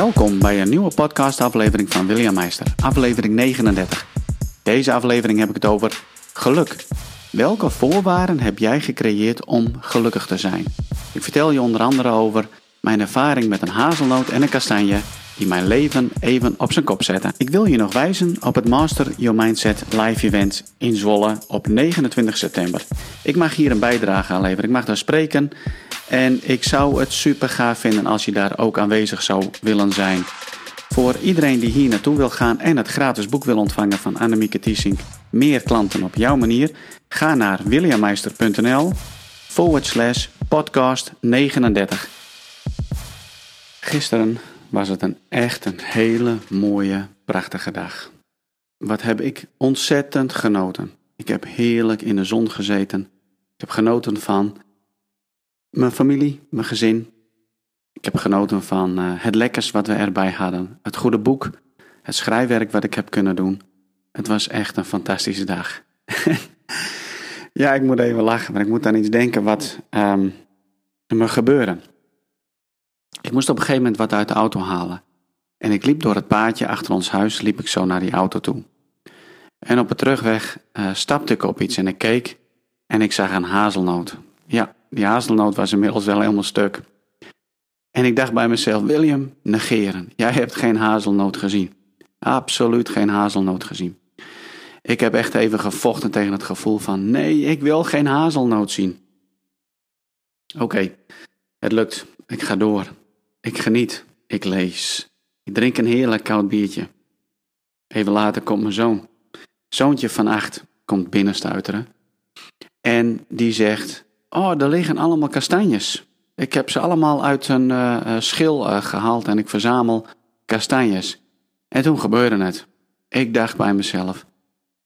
Welkom bij een nieuwe podcastaflevering van William Meister, aflevering 39. Deze aflevering heb ik het over geluk. Welke voorwaarden heb jij gecreëerd om gelukkig te zijn? Ik vertel je onder andere over mijn ervaring met een hazelnoot en een kastanje die mijn leven even op zijn kop zetten. Ik wil je nog wijzen op het Master Your Mindset live event in Zwolle op 29 september. Ik mag hier een bijdrage aan leveren. Ik mag daar spreken en ik zou het super gaaf vinden als je daar ook aanwezig zou willen zijn. Voor iedereen die hier naartoe wil gaan en het gratis boek wil ontvangen van Annemieke Tiesink, meer klanten op jouw manier, ga naar williammeister.nl forward slash podcast 39. Gisteren was het een echt een hele mooie, prachtige dag. Wat heb ik ontzettend genoten. Ik heb heerlijk in de zon gezeten. Ik heb genoten van mijn familie, mijn gezin. Ik heb genoten van uh, het lekkers wat we erbij hadden. Het goede boek, het schrijfwerk wat ik heb kunnen doen. Het was echt een fantastische dag. ja, ik moet even lachen, maar ik moet aan iets denken wat um, me gebeurde. Ik moest op een gegeven moment wat uit de auto halen. En ik liep door het paadje achter ons huis, liep ik zo naar die auto toe. En op de terugweg uh, stapte ik op iets en ik keek en ik zag een hazelnoot. Ja, die hazelnoot was inmiddels wel helemaal stuk. En ik dacht bij mezelf, William, negeren. Jij hebt geen hazelnoot gezien. Absoluut geen hazelnoot gezien. Ik heb echt even gevochten tegen het gevoel van, nee, ik wil geen hazelnoot zien. Oké, het lukt. Ik ga door. Ik geniet. Ik lees. Ik drink een heerlijk koud biertje. Even later komt mijn zoon. Zoontje van acht komt binnenstuiteren. En die zegt, oh, er liggen allemaal kastanjes. Ik heb ze allemaal uit een uh, schil uh, gehaald en ik verzamel kastanjes. En toen gebeurde het. Ik dacht bij mezelf: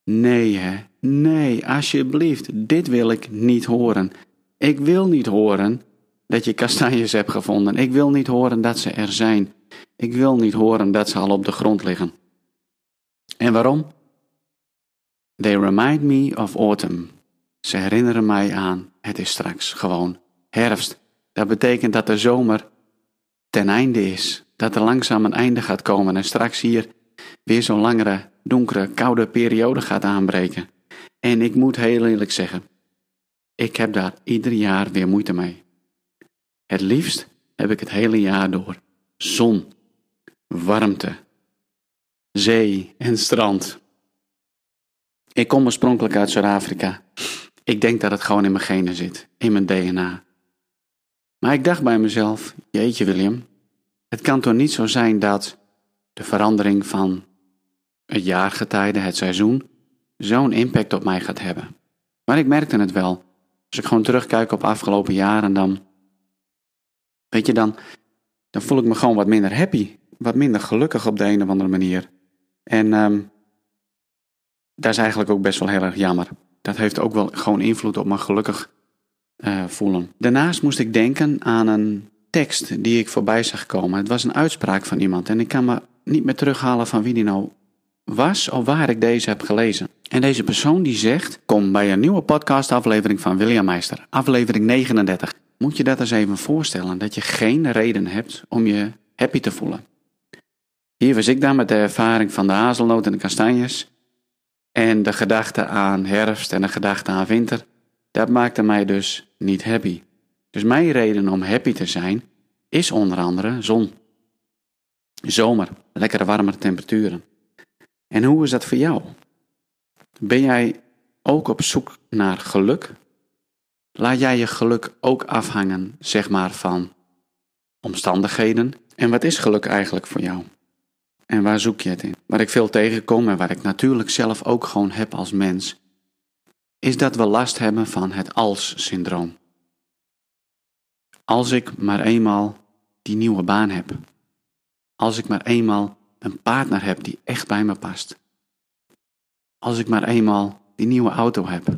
nee, hè, nee, alsjeblieft, dit wil ik niet horen. Ik wil niet horen dat je kastanjes hebt gevonden. Ik wil niet horen dat ze er zijn. Ik wil niet horen dat ze al op de grond liggen. En waarom? They remind me of autumn. Ze herinneren mij aan, het is straks gewoon herfst. Dat betekent dat de zomer ten einde is. Dat er langzaam een einde gaat komen en straks hier weer zo'n langere, donkere, koude periode gaat aanbreken. En ik moet heel eerlijk zeggen, ik heb daar ieder jaar weer moeite mee. Het liefst heb ik het hele jaar door zon, warmte, zee en strand. Ik kom oorspronkelijk uit Zuid-Afrika. Ik denk dat het gewoon in mijn genen zit, in mijn DNA. Maar ik dacht bij mezelf: Jeetje, William, het kan toch niet zo zijn dat de verandering van het jaargetijde, het seizoen, zo'n impact op mij gaat hebben. Maar ik merkte het wel. Als ik gewoon terugkijk op afgelopen jaren, dan. Weet je, dan, dan voel ik me gewoon wat minder happy. Wat minder gelukkig op de een of andere manier. En um, dat is eigenlijk ook best wel heel erg jammer. Dat heeft ook wel gewoon invloed op mijn gelukkig uh, voelen. Daarnaast moest ik denken aan een tekst die ik voorbij zag komen. Het was een uitspraak van iemand en ik kan me niet meer terughalen van wie die nou was of waar ik deze heb gelezen. En deze persoon die zegt: Kom bij een nieuwe podcastaflevering van William Meister, aflevering 39. Moet je dat eens even voorstellen, dat je geen reden hebt om je happy te voelen. Hier was ik dan met de ervaring van de hazelnoot en de kastanjes. En de gedachte aan herfst en de gedachte aan winter. Dat maakte mij dus niet happy. Dus mijn reden om happy te zijn is onder andere zon. Zomer, lekkere warmere temperaturen. En hoe is dat voor jou? Ben jij ook op zoek naar geluk? Laat jij je geluk ook afhangen, zeg maar, van omstandigheden? En wat is geluk eigenlijk voor jou? En waar zoek je het in? Waar ik veel tegenkom en waar ik natuurlijk zelf ook gewoon heb als mens, is dat we last hebben van het als-syndroom. Als ik maar eenmaal die nieuwe baan heb. Als ik maar eenmaal een partner heb die echt bij me past. Als ik maar eenmaal die nieuwe auto heb.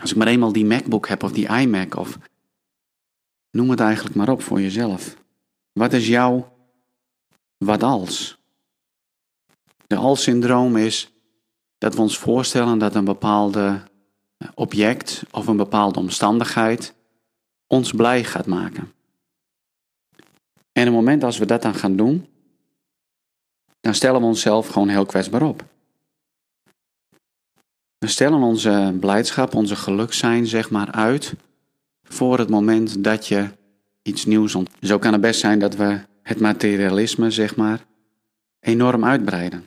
Als ik maar eenmaal die MacBook heb of die iMac of noem het eigenlijk maar op voor jezelf. Wat is jouw wat als? De als-syndroom is dat we ons voorstellen dat een bepaalde object of een bepaalde omstandigheid ons blij gaat maken. En op het moment als we dat dan gaan doen, dan stellen we onszelf gewoon heel kwetsbaar op. We stellen onze blijdschap, onze geluk zijn, zeg maar, uit voor het moment dat je iets nieuws ontdekt. Zo kan het best zijn dat we het materialisme, zeg maar, enorm uitbreiden.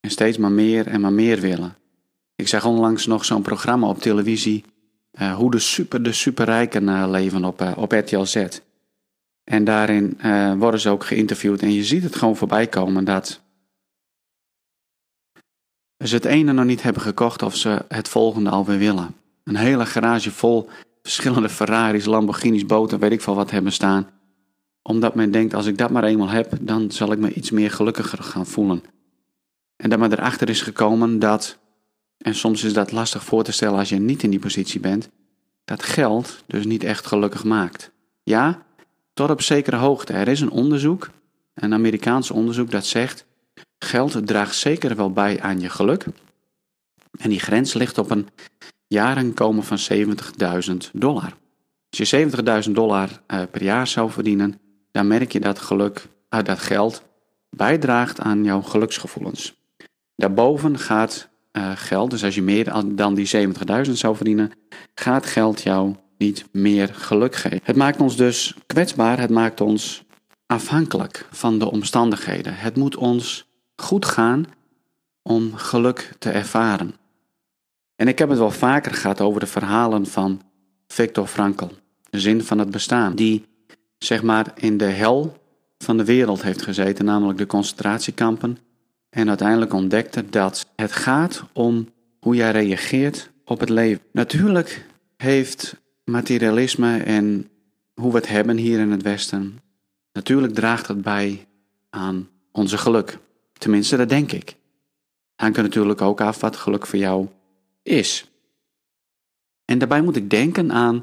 En steeds maar meer en maar meer willen. Ik zag onlangs nog zo'n programma op televisie, uh, hoe de super, de superrijken uh, leven op, uh, op RTL Z. En daarin worden ze ook geïnterviewd en je ziet het gewoon voorbij komen dat ze het ene nog niet hebben gekocht of ze het volgende alweer willen. Een hele garage vol verschillende Ferraris, Lamborghinis, boten, weet ik veel wat hebben staan. Omdat men denkt, als ik dat maar eenmaal heb, dan zal ik me iets meer gelukkiger gaan voelen. En dat men erachter is gekomen dat, en soms is dat lastig voor te stellen als je niet in die positie bent, dat geld dus niet echt gelukkig maakt. Ja, tot op zekere hoogte. Er is een onderzoek, een Amerikaans onderzoek, dat zegt Geld draagt zeker wel bij aan je geluk. En die grens ligt op een jaarinkomen van 70.000 dollar. Als je 70.000 dollar uh, per jaar zou verdienen, dan merk je dat geluk, uh, dat geld bijdraagt aan jouw geluksgevoelens. Daarboven gaat uh, geld, dus als je meer dan die 70.000 zou verdienen, gaat geld jou niet meer geluk geven. Het maakt ons dus kwetsbaar, het maakt ons afhankelijk van de omstandigheden. Het moet ons goed gaan om geluk te ervaren. En ik heb het wel vaker gehad over de verhalen van Viktor Frankl, de zin van het bestaan, die zeg maar in de hel van de wereld heeft gezeten, namelijk de concentratiekampen, en uiteindelijk ontdekte dat het gaat om hoe jij reageert op het leven. Natuurlijk heeft materialisme en hoe we het hebben hier in het Westen, natuurlijk draagt het bij aan onze geluk. Tenminste, dat denk ik. Hangt er natuurlijk ook af wat geluk voor jou is. En daarbij moet ik denken aan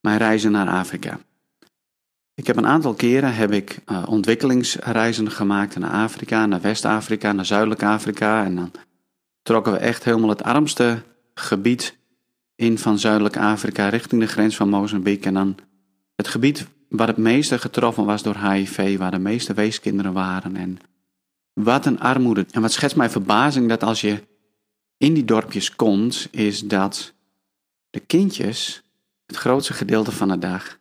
mijn reizen naar Afrika. Ik heb een aantal keren heb ik, uh, ontwikkelingsreizen gemaakt naar Afrika, naar West-Afrika, naar Zuidelijk Afrika. En dan trokken we echt helemaal het armste gebied in van Zuidelijk Afrika richting de grens van Mozambique. En dan het gebied waar het meeste getroffen was door HIV, waar de meeste weeskinderen waren. En wat een armoede. En wat schetst mij verbazing dat als je in die dorpjes komt, is dat de kindjes het grootste gedeelte van de dag,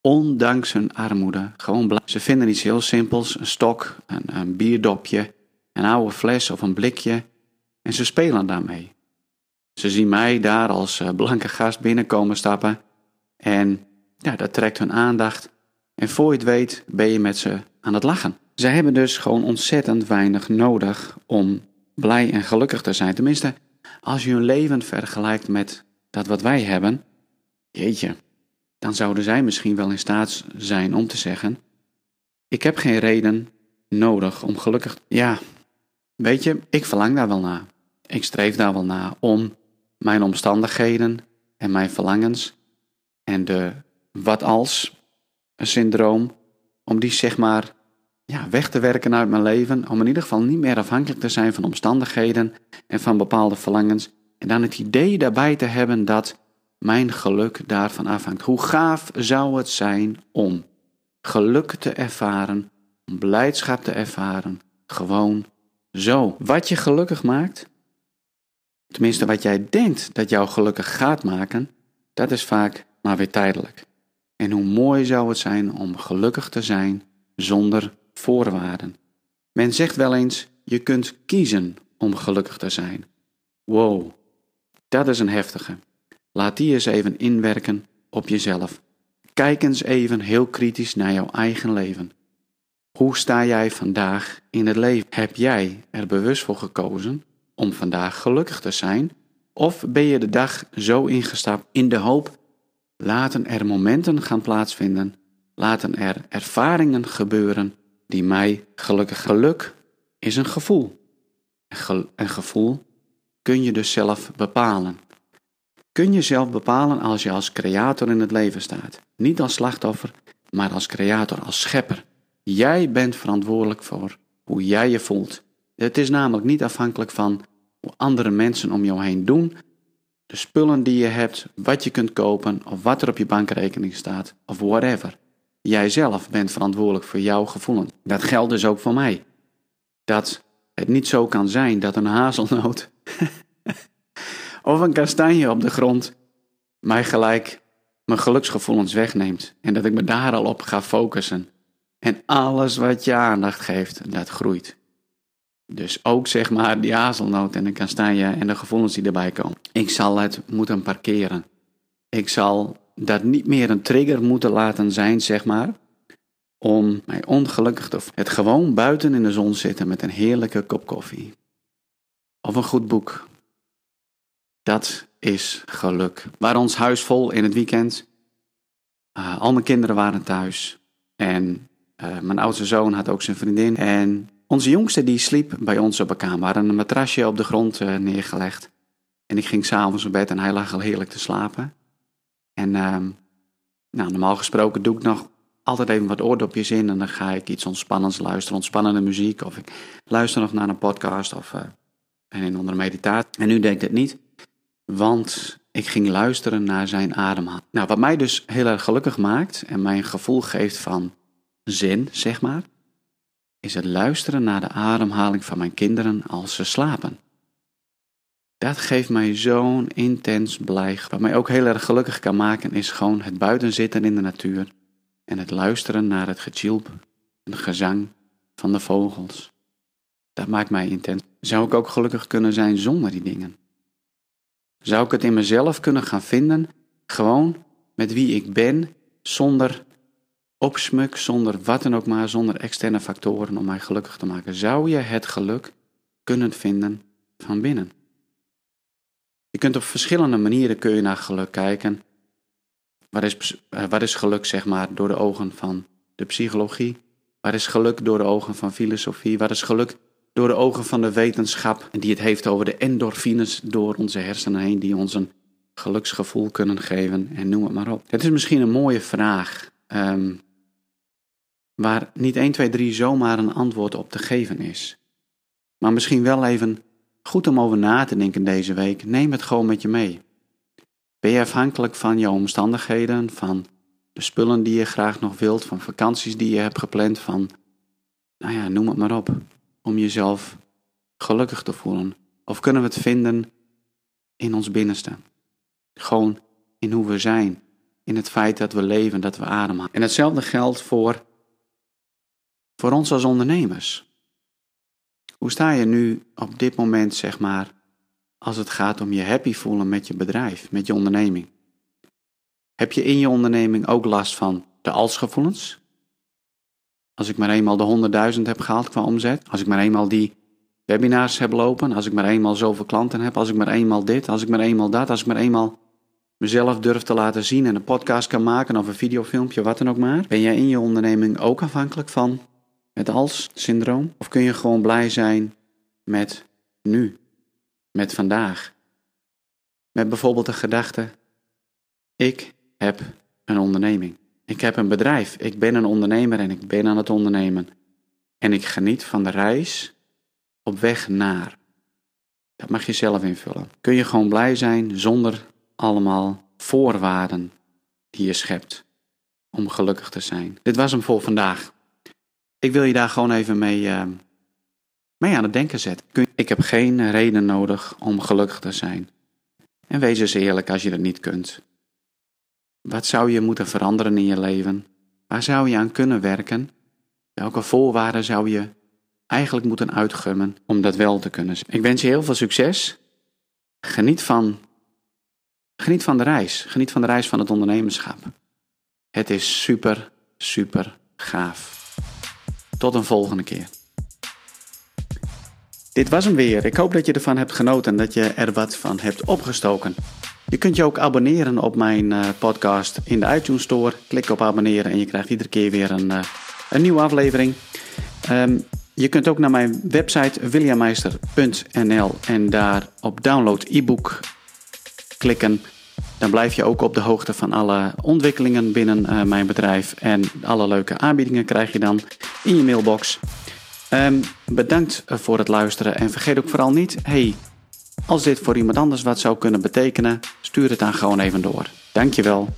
ondanks hun armoede, gewoon blij. Ze vinden iets heel simpels, een stok, een, een bierdopje, een oude fles of een blikje, en ze spelen daarmee. Ze zien mij daar als eh, blanke gast binnenkomen stappen en ja, dat trekt hun aandacht. En voor je het weet ben je met ze aan het lachen. Zij hebben dus gewoon ontzettend weinig nodig om blij en gelukkig te zijn. Tenminste, als je hun leven vergelijkt met dat wat wij hebben, jeetje, dan zouden zij misschien wel in staat zijn om te zeggen: Ik heb geen reden nodig om gelukkig. Ja, weet je, ik verlang daar wel naar. Ik streef daar wel naar om mijn omstandigheden en mijn verlangens en de wat als syndroom, om die zeg maar ja, weg te werken uit mijn leven, om in ieder geval niet meer afhankelijk te zijn van omstandigheden en van bepaalde verlangens. En dan het idee daarbij te hebben dat mijn geluk daarvan afhangt. Hoe gaaf zou het zijn om geluk te ervaren, om blijdschap te ervaren, gewoon zo. Wat je gelukkig maakt, tenminste wat jij denkt dat jou gelukkig gaat maken, dat is vaak maar weer tijdelijk. En hoe mooi zou het zijn om gelukkig te zijn zonder voorwaarden. Men zegt wel eens: je kunt kiezen om gelukkig te zijn. Wow, dat is een heftige. Laat die eens even inwerken op jezelf. Kijk eens even heel kritisch naar jouw eigen leven. Hoe sta jij vandaag in het leven? Heb jij er bewust voor gekozen om vandaag gelukkig te zijn? Of ben je de dag zo ingestapt in de hoop, laten er momenten gaan plaatsvinden, laten er ervaringen gebeuren die mij gelukkig. Geluk is een gevoel. Een gevoel kun je dus zelf bepalen. Kun je zelf bepalen als je als creator in het leven staat. Niet als slachtoffer, maar als creator, als schepper. Jij bent verantwoordelijk voor hoe jij je voelt. Het is namelijk niet afhankelijk van hoe andere mensen om jou heen doen, de spullen die je hebt, wat je kunt kopen of wat er op je bankrekening staat of whatever. Jijzelf bent verantwoordelijk voor jouw gevoelens. Dat geldt dus ook voor mij. Dat het niet zo kan zijn dat een hazelnoot of een kastanje op de grond mij gelijk mijn geluksgevoelens wegneemt. En dat ik me daar al op ga focussen. En alles wat je aandacht geeft, dat groeit. Dus ook zeg maar die hazelnoot en de kastanje en de gevoelens die erbij komen. Ik zal het moeten parkeren. Ik zal dat niet meer een trigger moeten laten zijn, zeg maar, om mij ongelukkig te Het gewoon buiten in de zon zitten met een heerlijke kop koffie. Of een goed boek. Dat is geluk. Waar ons huis vol in het weekend. Uh, al mijn kinderen waren thuis. En uh, mijn oudste zoon had ook zijn vriendin. En onze jongste die sliep bij ons op een kamer. We hadden een matrasje op de grond uh, neergelegd. En ik ging s'avonds op bed en hij lag al heerlijk te slapen. En ehm, nou, normaal gesproken doe ik nog altijd even wat oordopjes in. En dan ga ik iets ontspannends luisteren, ontspannende muziek. Of ik luister nog naar een podcast of uh, een onder meditatie. En nu deed ik dat niet. Want ik ging luisteren naar zijn ademhaling. Nou, wat mij dus heel erg gelukkig maakt en mij een gevoel geeft van zin, zeg maar, is het luisteren naar de ademhaling van mijn kinderen als ze slapen. Dat geeft mij zo'n intens blij. Wat mij ook heel erg gelukkig kan maken is gewoon het buiten zitten in de natuur en het luisteren naar het getjilp en gezang van de vogels. Dat maakt mij intens. Zou ik ook gelukkig kunnen zijn zonder die dingen? Zou ik het in mezelf kunnen gaan vinden, gewoon met wie ik ben, zonder opsmuk, zonder wat dan ook maar, zonder externe factoren om mij gelukkig te maken? Zou je het geluk kunnen vinden van binnen? Je kunt op verschillende manieren kun je naar geluk kijken. Wat is, eh, wat is geluk, zeg maar, door de ogen van de psychologie? Wat is geluk door de ogen van filosofie? Wat is geluk door de ogen van de wetenschap, die het heeft over de endorfines door onze hersenen heen, die ons een geluksgevoel kunnen geven en noem het maar op. Het is misschien een mooie vraag, um, waar niet 1, 2, 3 zomaar een antwoord op te geven is. Maar misschien wel even goed om over na te denken deze week. Neem het gewoon met je mee. Ben je afhankelijk van jouw omstandigheden, van de spullen die je graag nog wilt, van vakanties die je hebt gepland, van, nou ja, noem het maar op om jezelf gelukkig te voelen? Of kunnen we het vinden in ons binnenste? Gewoon in hoe we zijn, in het feit dat we leven, dat we ademen. En hetzelfde geldt voor, voor ons als ondernemers. Hoe sta je nu op dit moment, zeg maar, als het gaat om je happy voelen met je bedrijf, met je onderneming? Heb je in je onderneming ook last van de alsgevoelens? Als ik maar eenmaal de 100.000 heb gehaald qua omzet, als ik maar eenmaal die webinars heb lopen, als ik maar eenmaal zoveel klanten heb, als ik maar eenmaal dit, als ik maar eenmaal dat, als ik maar eenmaal mezelf durf te laten zien en een podcast kan maken of een videofilmpje, wat dan ook maar. Ben jij in je onderneming ook afhankelijk van het als-syndroom? Of kun je gewoon blij zijn met nu, met vandaag? Met bijvoorbeeld de gedachte: ik heb een onderneming. Ik heb een bedrijf, ik ben een ondernemer en ik ben aan het ondernemen. En ik geniet van de reis op weg naar. Dat mag je zelf invullen. Kun je gewoon blij zijn zonder allemaal voorwaarden die je schept om gelukkig te zijn. Dit was hem voor vandaag. Ik wil je daar gewoon even mee, uh, mee aan het denken zetten. Ik heb geen reden nodig om gelukkig te zijn. En wees eens eerlijk als je dat niet kunt. Wat zou je moeten veranderen in je leven? Waar zou je aan kunnen werken? Welke voorwaarden zou je eigenlijk moeten uitgummen om dat wel te kunnen? Ik wens je heel veel succes. Geniet van, geniet van de reis. Geniet van de reis van het ondernemerschap. Het is super, super gaaf. Tot een volgende keer. Dit was hem weer. Ik hoop dat je ervan hebt genoten en dat je er wat van hebt opgestoken. Je kunt je ook abonneren op mijn uh, podcast in de iTunes Store. Klik op abonneren en je krijgt iedere keer weer een, uh, een nieuwe aflevering. Um, je kunt ook naar mijn website williammeister.nl en daar op download e-book klikken. Dan blijf je ook op de hoogte van alle ontwikkelingen binnen uh, mijn bedrijf. En alle leuke aanbiedingen krijg je dan in je mailbox. Um, bedankt voor het luisteren en vergeet ook vooral niet: hey, als dit voor iemand anders wat zou kunnen betekenen, stuur het dan gewoon even door. Dankjewel.